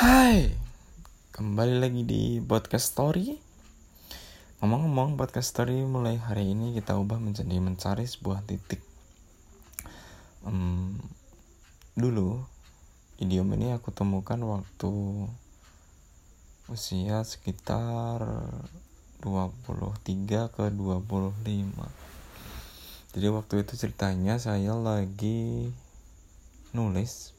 Hai, kembali lagi di podcast story. Ngomong-ngomong, podcast story mulai hari ini kita ubah menjadi mencari sebuah titik. Um, dulu, idiom ini aku temukan waktu usia sekitar 23 ke 25. Jadi waktu itu ceritanya saya lagi nulis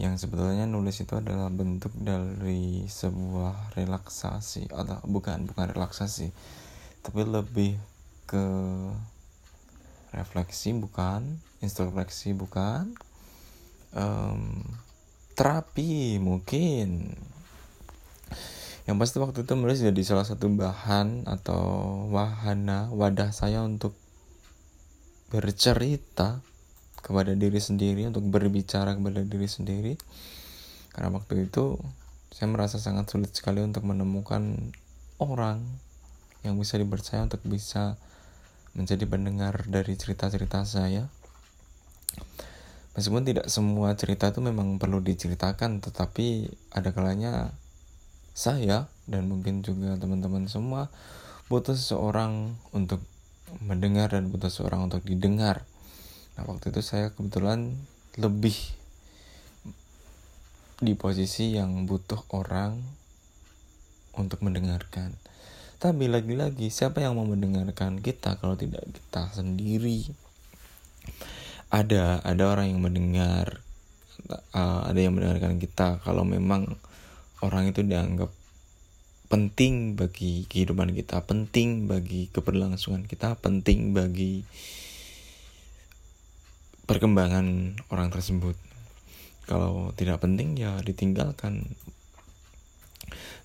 yang sebetulnya nulis itu adalah bentuk dari sebuah relaksasi atau bukan bukan relaksasi tapi lebih ke refleksi bukan? Introspeksi bukan? Um, terapi mungkin. Yang pasti waktu itu menulis jadi salah satu bahan atau wahana wadah saya untuk bercerita kepada diri sendiri untuk berbicara kepada diri sendiri. Karena waktu itu saya merasa sangat sulit sekali untuk menemukan orang yang bisa dipercaya untuk bisa menjadi pendengar dari cerita-cerita saya. Meskipun tidak semua cerita itu memang perlu diceritakan tetapi ada kalanya saya dan mungkin juga teman-teman semua butuh seseorang untuk mendengar dan butuh seseorang untuk didengar Nah waktu itu saya kebetulan lebih di posisi yang butuh orang untuk mendengarkan. Tapi lagi-lagi siapa yang mau mendengarkan kita kalau tidak kita sendiri? Ada ada orang yang mendengar, uh, ada yang mendengarkan kita kalau memang orang itu dianggap penting bagi kehidupan kita, penting bagi keberlangsungan kita, penting bagi perkembangan orang tersebut. Kalau tidak penting ya ditinggalkan.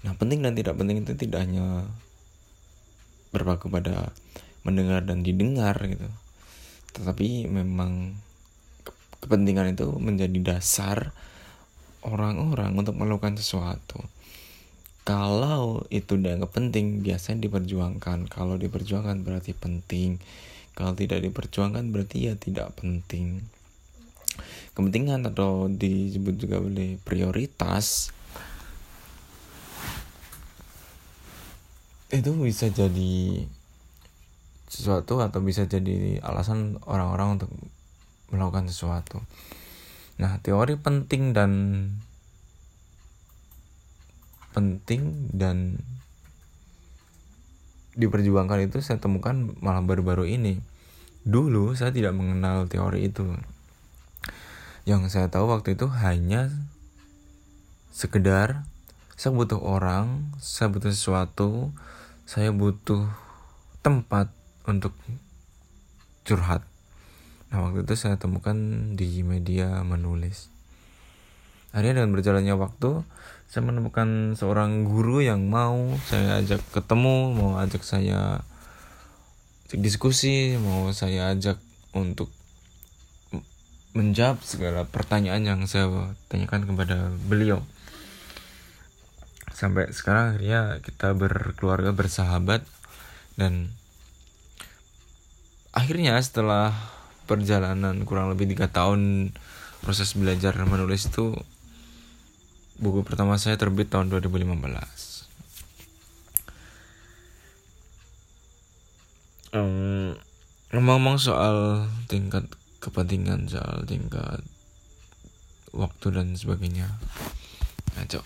Nah penting dan tidak penting itu tidak hanya berpaku pada mendengar dan didengar gitu. Tetapi memang kepentingan itu menjadi dasar orang-orang untuk melakukan sesuatu. Kalau itu dianggap penting biasanya diperjuangkan. Kalau diperjuangkan berarti penting kalau tidak diperjuangkan berarti ya tidak penting kepentingan atau disebut juga oleh prioritas itu bisa jadi sesuatu atau bisa jadi alasan orang-orang untuk melakukan sesuatu. Nah, teori penting dan penting dan diperjuangkan itu saya temukan malah baru-baru ini. Dulu saya tidak mengenal teori itu. Yang saya tahu waktu itu hanya sekedar saya butuh orang, saya butuh sesuatu, saya butuh tempat untuk curhat. Nah waktu itu saya temukan di media menulis. Akhirnya dengan berjalannya waktu, saya menemukan seorang guru yang mau saya ajak ketemu, mau ajak saya diskusi, mau saya ajak untuk menjawab segala pertanyaan yang saya tanyakan kepada beliau. Sampai sekarang akhirnya kita berkeluarga bersahabat dan akhirnya setelah perjalanan kurang lebih tiga tahun proses belajar menulis itu buku pertama saya terbit tahun 2015 um, ngomong-ngomong soal tingkat kepentingan soal tingkat waktu dan sebagainya. Ngaco